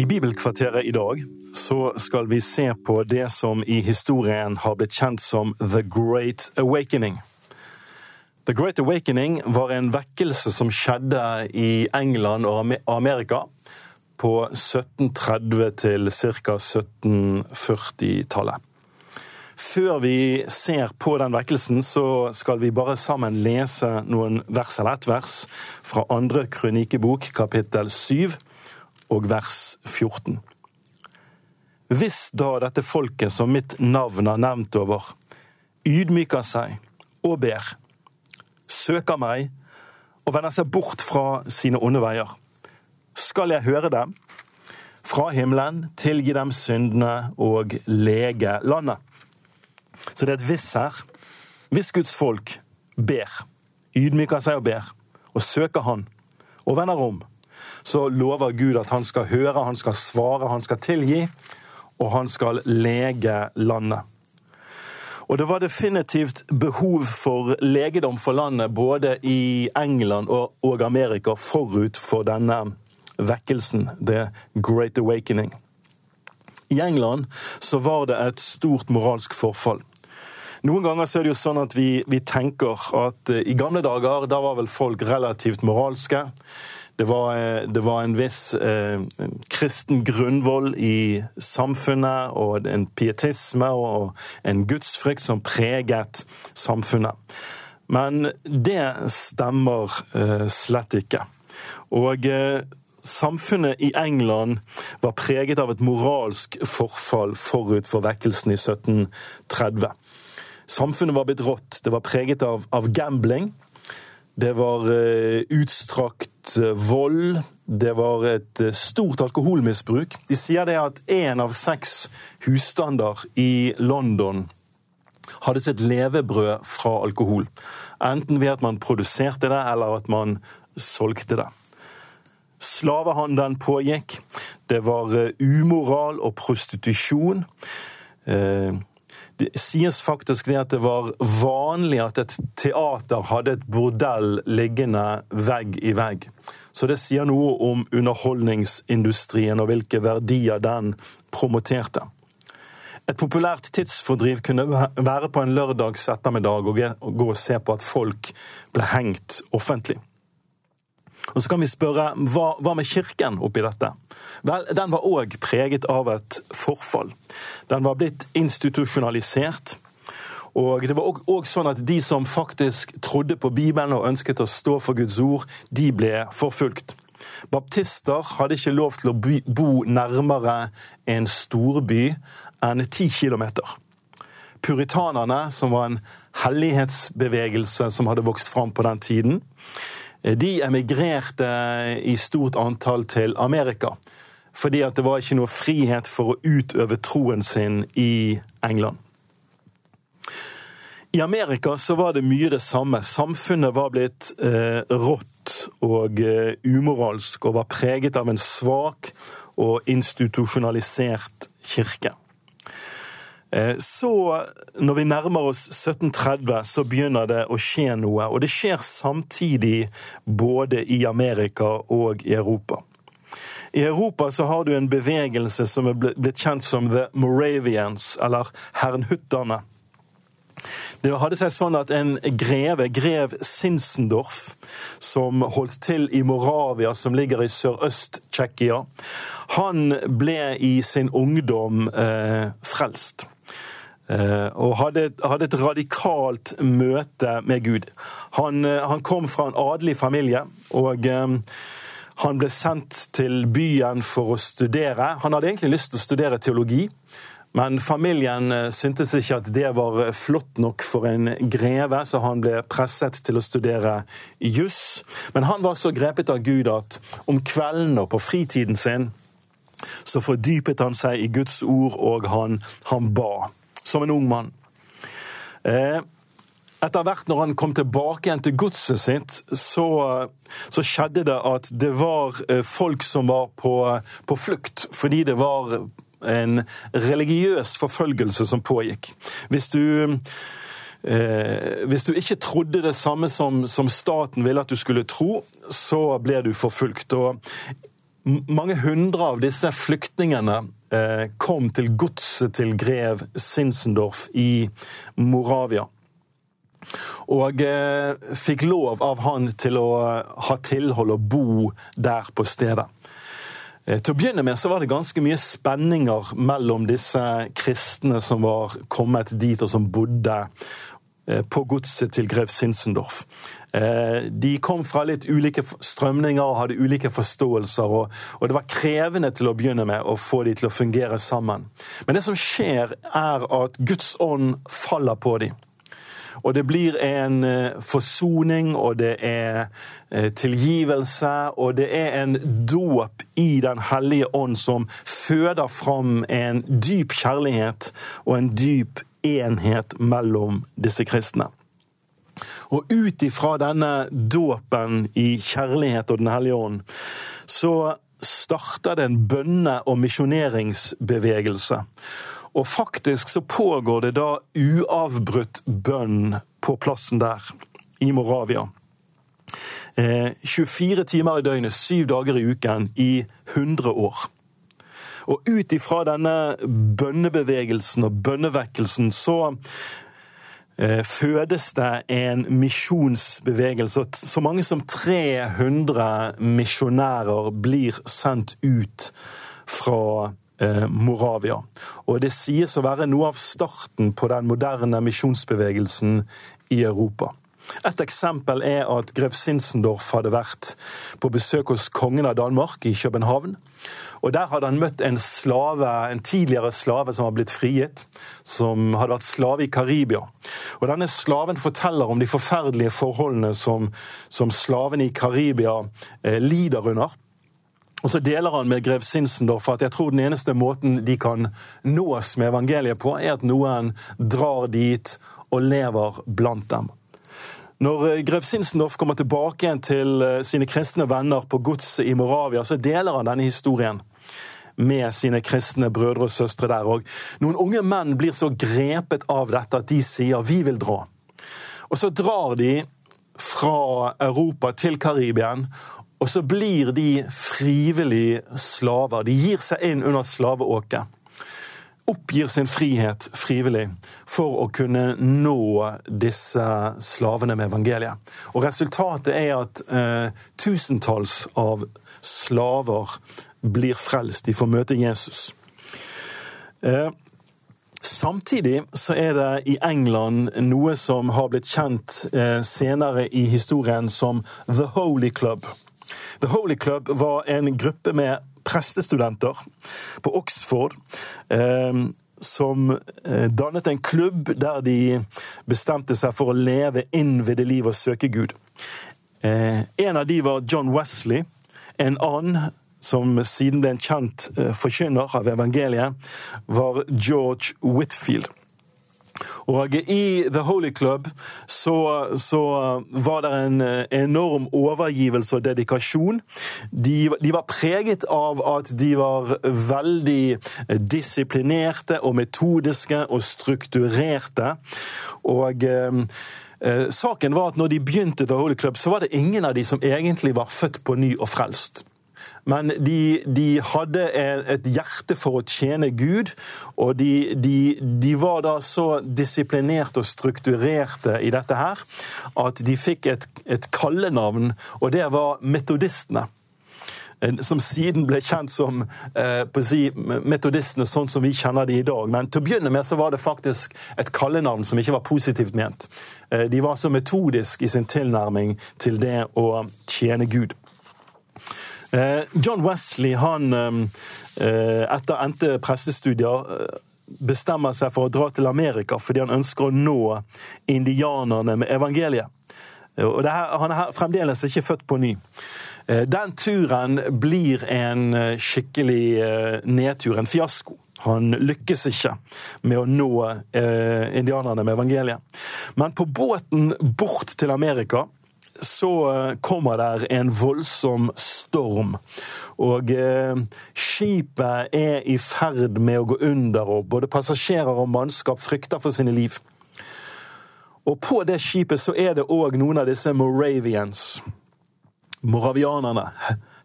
I Bibelkvarteret i dag så skal vi se på det som i historien har blitt kjent som The Great Awakening. The Great Awakening var en vekkelse som skjedde i England og Amerika på 1730- til ca. 1740-tallet. Før vi ser på den vekkelsen, så skal vi bare sammen lese noen vers eller ett vers fra andre kronikebok, kapittel 7 og vers 14. Hvis da dette folket som mitt navn har nevnt over, ydmyker seg og ber, søker meg og vender seg bort fra sine onde veier, skal jeg høre dem fra himmelen, tilgi dem syndene og lege landet. Så det er et hvis her. Hvis Guds folk ber, ydmyker seg og ber, og søker Han, og vender om, så lover Gud at han skal høre, han skal svare, han skal tilgi, og han skal lege landet. Og det var definitivt behov for legedom for landet både i England og Amerika forut for denne vekkelsen, The Great Awakening. I England så var det et stort moralsk forfall. Noen ganger så er det jo sånn at vi, vi tenker at i gamle dager da var vel folk relativt moralske. Det var, eh, det var, en viss eh, kristen grunnvoll i samfunnet, og en pietisme og en gudsfrykt som preget samfunnet. Men det stemmer eh, slett ikke. Og eh, samfunnet i England var preget av et moralsk forfall forut for vekkelsen i 1730. Samfunnet var blitt rått. Det var preget av, av gambling. Det var eh, utstrakt vold. Det var et eh, stort alkoholmisbruk. De sier det at én av seks husstander i London hadde sitt levebrød fra alkohol. Enten ved at man produserte det, eller at man solgte det. Slavehandelen pågikk. Det var umoral og prostitusjon. Det sies faktisk det at det var vanlig at et teater hadde et bordell liggende vegg i vegg. Så det sier noe om underholdningsindustrien og hvilke verdier den promoterte. Et populært tidsfordriv kunne være på en lørdags ettermiddag og gå og se på at folk ble hengt offentlig. Og så kan vi spørre hva, hva med kirken oppi dette? Vel, den var òg preget av et forfall. Den var blitt institusjonalisert. Og det var òg sånn at de som faktisk trodde på Bibelen og ønsket å stå for Guds ord, de ble forfulgt. Baptister hadde ikke lov til å bo nærmere en storby enn ti kilometer. Puritanerne, som var en hellighetsbevegelse som hadde vokst fram på den tiden, de emigrerte i stort antall til Amerika. Fordi at det var ikke noe frihet for å utøve troen sin i England. I Amerika så var det mye det samme. Samfunnet var blitt eh, rått og eh, umoralsk og var preget av en svak og institusjonalisert kirke. Eh, så, når vi nærmer oss 1730, så begynner det å skje noe. Og det skjer samtidig både i Amerika og i Europa. I Europa så har du en bevegelse som er blitt kjent som The Moravians, eller Hernhutterne. Det hadde seg sånn at en greve, grev Sinsendorf, som holdt til i Moravia, som ligger i sørøst-Tsjekkia, han ble i sin ungdom eh, frelst. Eh, og hadde, hadde, et radikalt møte med Gud. Han, eh, han kom fra en adelig familie. og eh, han ble sendt til byen for å studere. Han hadde egentlig lyst til å studere teologi, men familien syntes ikke at det var flott nok for en greve, så han ble presset til å studere juss. Men han var så grepet av Gud at om kveldene og på fritiden sin så fordypet han seg i Guds ord, og han, han ba. Som en ung mann. Eh, etter hvert når han kom tilbake igjen til godset sitt, så, så, skjedde det at det var eh, folk som var på, på, flukt fordi det var en religiøs forfølgelse som pågikk. Hvis du eh, hvis du ikke trodde det samme som, som, staten ville at du skulle tro, så ble du forfulgt. Og mange hundre av disse flyktningene eh, kom til godset til grev Sinsendorf i Moravia og eh, fikk lov av han til å eh, ha tilhold og bo der på stedet. Til å begynne med så var det ganske mye spenninger mellom disse kristne som var kommet dit, og som bodde på godset til grev Sinsendorf. De kom fra litt ulike strømninger og hadde ulike forståelser, og det var krevende til å begynne med å få de til å fungere sammen. Men det som skjer, er at Guds ånd faller på dem. Og det blir en eh, forsoning, og det er eh, tilgivelse, og det er en dåp i Den hellige ånd som føder fram en dyp kjærlighet og en dyp enhet mellom disse kristne. Og ut ifra denne dåpen i kjærlighet og Den hellige ånd, så starter det en bønne- og misjoneringsbevegelse. Og faktisk så pågår det da uavbrutt bønn på plassen der, i Moravia. Eh, 24 timer i døgnet, syv dager i uken, i 100 år. Og ut ifra denne bønnebevegelsen og bønnevekkelsen så eh, fødes det en misjonsbevegelse. Så mange som 300 misjonærer blir sendt ut fra Eh, Moravia. Og det sies å være noe av starten på den moderne misjonsbevegelsen i Europa. Et eksempel er at grev Sinsendorf hadde vært på besøk hos kongen av Danmark i København. Og Der hadde han møtt en slave, en tidligere slave som var blitt frigitt, som hadde vært slave i Karibia. Og Denne slaven forteller om de forferdelige forholdene som, som slavene i Karibia eh, lider under. Og så deler han med grev Sinsendorf at jeg tror den eneste måten de kan nås med evangeliet på, er at noen drar dit og lever blant dem. Når eh, grev Sinsendorf kommer tilbake igjen til eh, sine kristne venner på godset i Moravia, så deler han denne historien med sine kristne brødre og søstre der. òg. noen unge menn blir så grepet av dette at de sier 'vi vil dra'. Og så drar de fra Europa til Karibien, og så blir de frivillig slaver. De gir seg inn under slaveåket. Oppgir sin frihet frivillig for å kunne nå disse slavene med evangeliet. Og Resultatet er at eh, tusentalls av slaver blir frelst. De får møte Jesus. Eh, Samtidig så er det i England noe som har blitt kjent eh, senere i historien som The Holy Club. The Holy Club var en gruppe med prestestudenter på Oxford. Eh, som eh, dannet en klubb der de bestemte seg for å leve innvidde liv og søke Gud. En av de var John Wesley. En annen, som siden ble en kjent eh, forkynner av evangeliet, var George Whitfield. Og i The Holy Club så, så, var det en enorm overgivelse og dedikasjon. De, de, var preget av at de var veldig disiplinerte og metodiske og strukturerte. Og eh, Saken var at når de begynte The Holy Club, så var det ingen av de som egentlig var født på ny og frelst. Men de, de, hadde et hjerte for å tjene Gud, og de, de, de, var da så disiplinerte og strukturerte i dette her at de fikk et, et kallenavn, og det var metodistene som siden ble kjent som eh, si, metodistene sånn som vi kjenner de i dag. Men til å begynne med så var det faktisk et kallenavn som ikke var positivt ment. Eh, de var så metodisk i sin tilnærming til det å tjene Gud. Eh, John Wesley, han eh, etter endte prestestudier eh, bestemmer seg for å dra til Amerika fordi han ønsker å nå indianerne med evangeliet. Og her, Han er fremdeles ikke født på ny. Den turen blir en skikkelig nedtur, en fiasko. Han lykkes ikke med å nå indianerne med evangeliet. Men på båten bort til Amerika så eh, kommer der en voldsom storm. Og eh, skipet er i ferd med å gå under, og både passasjerer og mannskap frykter for sine liv. Og på det skipet så er det òg noen av disse Moravians. Moravianerne.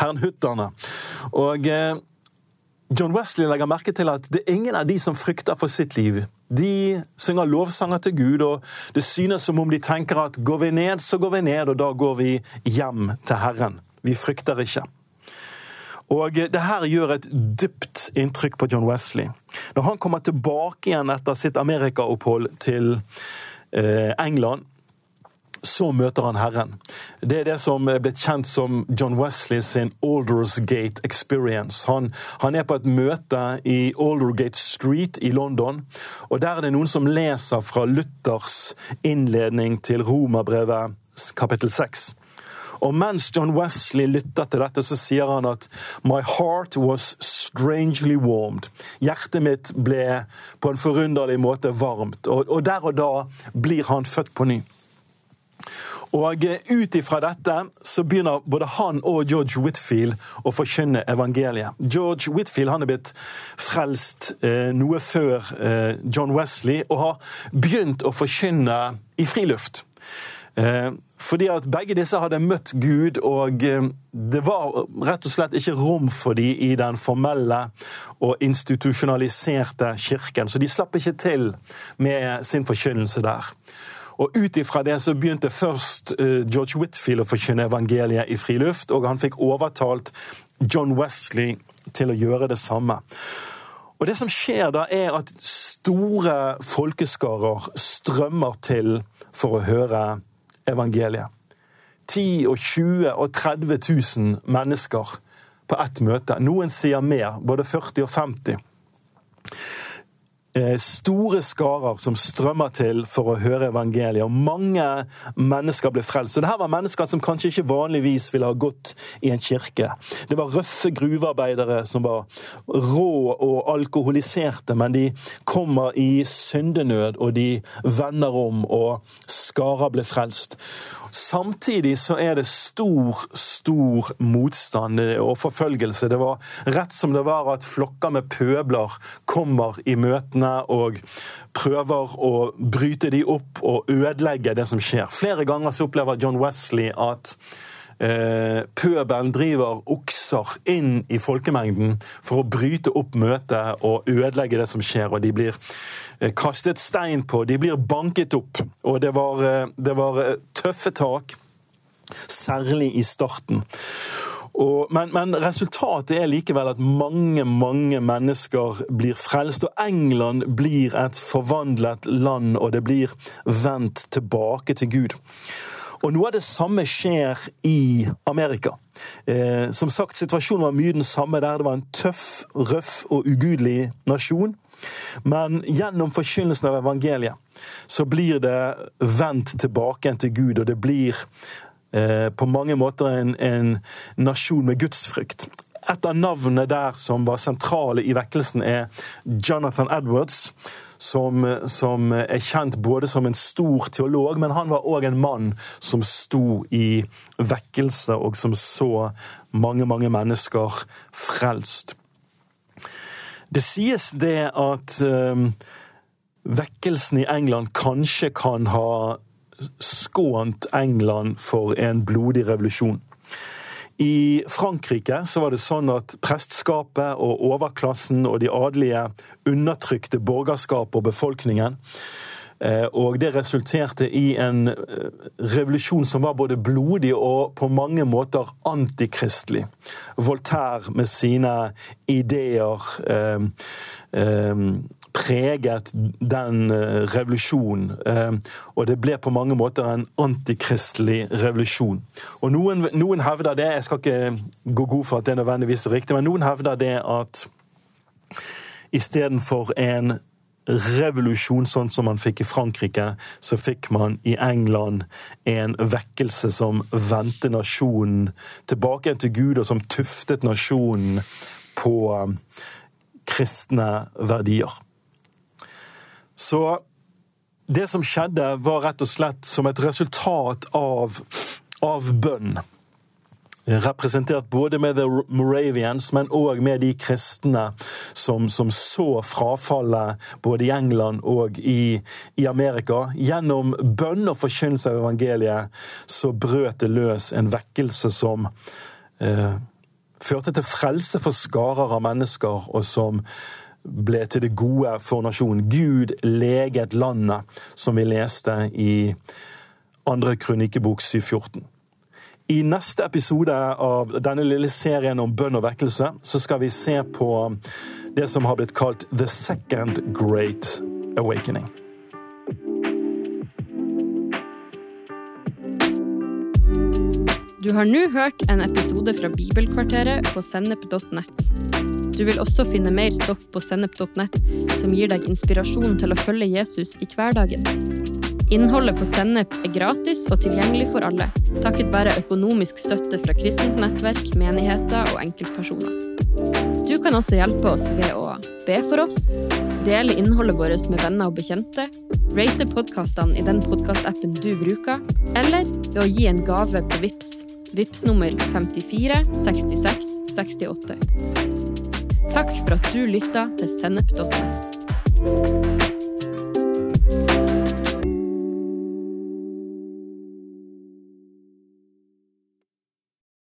Hernhutterne. Og eh, John Wesley legger merke til at det er ingen av de som frykter for sitt liv. De synger lovsanger til Gud, og det synes som om de tenker at går vi ned, så går vi ned, og da går vi hjem til Herren. Vi frykter ikke. Og det her gjør et dypt inntrykk på John Wesley. Når han kommer tilbake igjen etter sitt amerikaopphold til eh, England, så møter han Herren. Det er det som er blitt kjent som John Wesley sin Aldersgate Experience. Han, han, er på et møte i Aldergate Street i London, og der er det noen som leser fra Luthers innledning til Romerbrevet kapittel 6. Og mens John Wesley lytter til dette, så sier han at My heart was strangely warmed. Hjertet mitt ble på en forunderlig måte varmt. Og, og der og da blir han født på ny. Og eh, Ut ifra dette så begynner både han og George Whitfield å forkynne evangeliet. George Whitfield han er blitt frelst eh, noe før eh, John Wesley og har begynt å forkynne i friluft. Eh, fordi at begge disse hadde møtt Gud, og eh, det var rett og slett ikke rom for dem i den formelle og institusjonaliserte kirken. Så de slapp ikke til med sin forkynnelse der. Og Ut ifra det så begynte først eh, George Whitfield å forkynne evangeliet i friluft, og han fikk overtalt John Wesley til å gjøre det samme. Og Det som skjer da, er at store folkeskarer strømmer til for å høre evangeliet. 10 og 20 og 30 000 mennesker på ett møte. Noen sier mer, både 40 og 50. Eh, store skarer som strømmer til for å høre evangeliet. Og mange mennesker ble frelst. Det her var mennesker som kanskje ikke vanligvis ville ha gått i en kirke. Det var røffe gruvearbeidere som var rå og alkoholiserte, men de kommer i syndenød, og de vender om, og skarer ble frelst. Samtidig så er det stor, stor motstand og forfølgelse. Det var rett som det var at flokker med pøbler kommer i møtene og prøver å bryte de opp og ødelegge det som skjer. Flere ganger så opplever John Wesley at eh, pøbelen driver okser inn i folkemengden for å bryte opp møtet og ødelegge det som skjer. og De blir eh, kastet stein på, de blir banket opp. Og det var, eh, det var eh, tøffe tak, særlig i starten. Og, men, men, resultatet er likevel at mange, mange mennesker blir frelst. Og England blir et forvandlet land, og det blir vendt tilbake til Gud. Og noe av det samme skjer i Amerika. Eh, som sagt, Situasjonen var mye den samme der. Det var en tøff, røff og ugudelig nasjon. Men gjennom forkynnelsen av evangeliet så blir det vendt tilbake til Gud, og det blir eh, på mange måter en, en nasjon med gudsfrykt. Et av navnene der som var sentrale i vekkelsen, er Jonathan Edwards, som, som, er kjent både som en stor teolog, men han var òg en mann som sto i vekkelse, og som så mange, mange mennesker frelst. Det sies det at um, vekkelsen i England kanskje kan ha skånt England for en blodig revolusjon. I Frankrike så var det sånn at prestskapet og overklassen og de adelige undertrykte borgerskapet og befolkningen. Eh, og det resulterte i en eh, revolusjon som var både blodig og på mange måter antikristelig. Voltaire med sine ideer eh, eh, preget den eh, revolusjonen. Og det ble på mange måter en antikristelig revolusjon. Og noen, noen hevder det, jeg skal ikke gå god for at det nødvendigvis er riktig, men noen hevder det at istedenfor en revolusjon, sånn som man fikk i Frankrike, så fikk man i England en vekkelse som vendte nasjonen tilbake til Gud, og som tuftet nasjonen på um, kristne verdier. Så det som skjedde, var rett og slett som et resultat av, av bønn representert både med The Moravians, men òg med de kristne som, som, så frafallet både i England og i, i Amerika. Gjennom bønn og forkynnelse av evangeliet så brøt det løs en vekkelse som eh, førte til frelse for skarer av mennesker, og som ble til det gode for nasjonen. Gud leget landet, som vi leste i andre krønikebok 714. I neste episode av denne lille serien om bønn og vekkelse så skal vi se på det som har blitt kalt The Second Great Awakening. Du har nå hørt en episode fra Bibelkvarteret på sennep.nett. Du vil også finne mer stoff på sennep.nett som gir deg inspirasjon til å følge Jesus i hverdagen. Innholdet på Sennep er gratis og tilgjengelig for alle, takket være økonomisk støtte fra kristent nettverk, menigheter og enkeltpersoner. Du kan også hjelpe oss ved å be for oss, dele innholdet vårt med venner og bekjente, rate podkastene i den podkastappen du bruker, eller ved å gi en gave på VIPS. VIPS nummer 54 66 68. Takk for at du lytta til sennep.nett.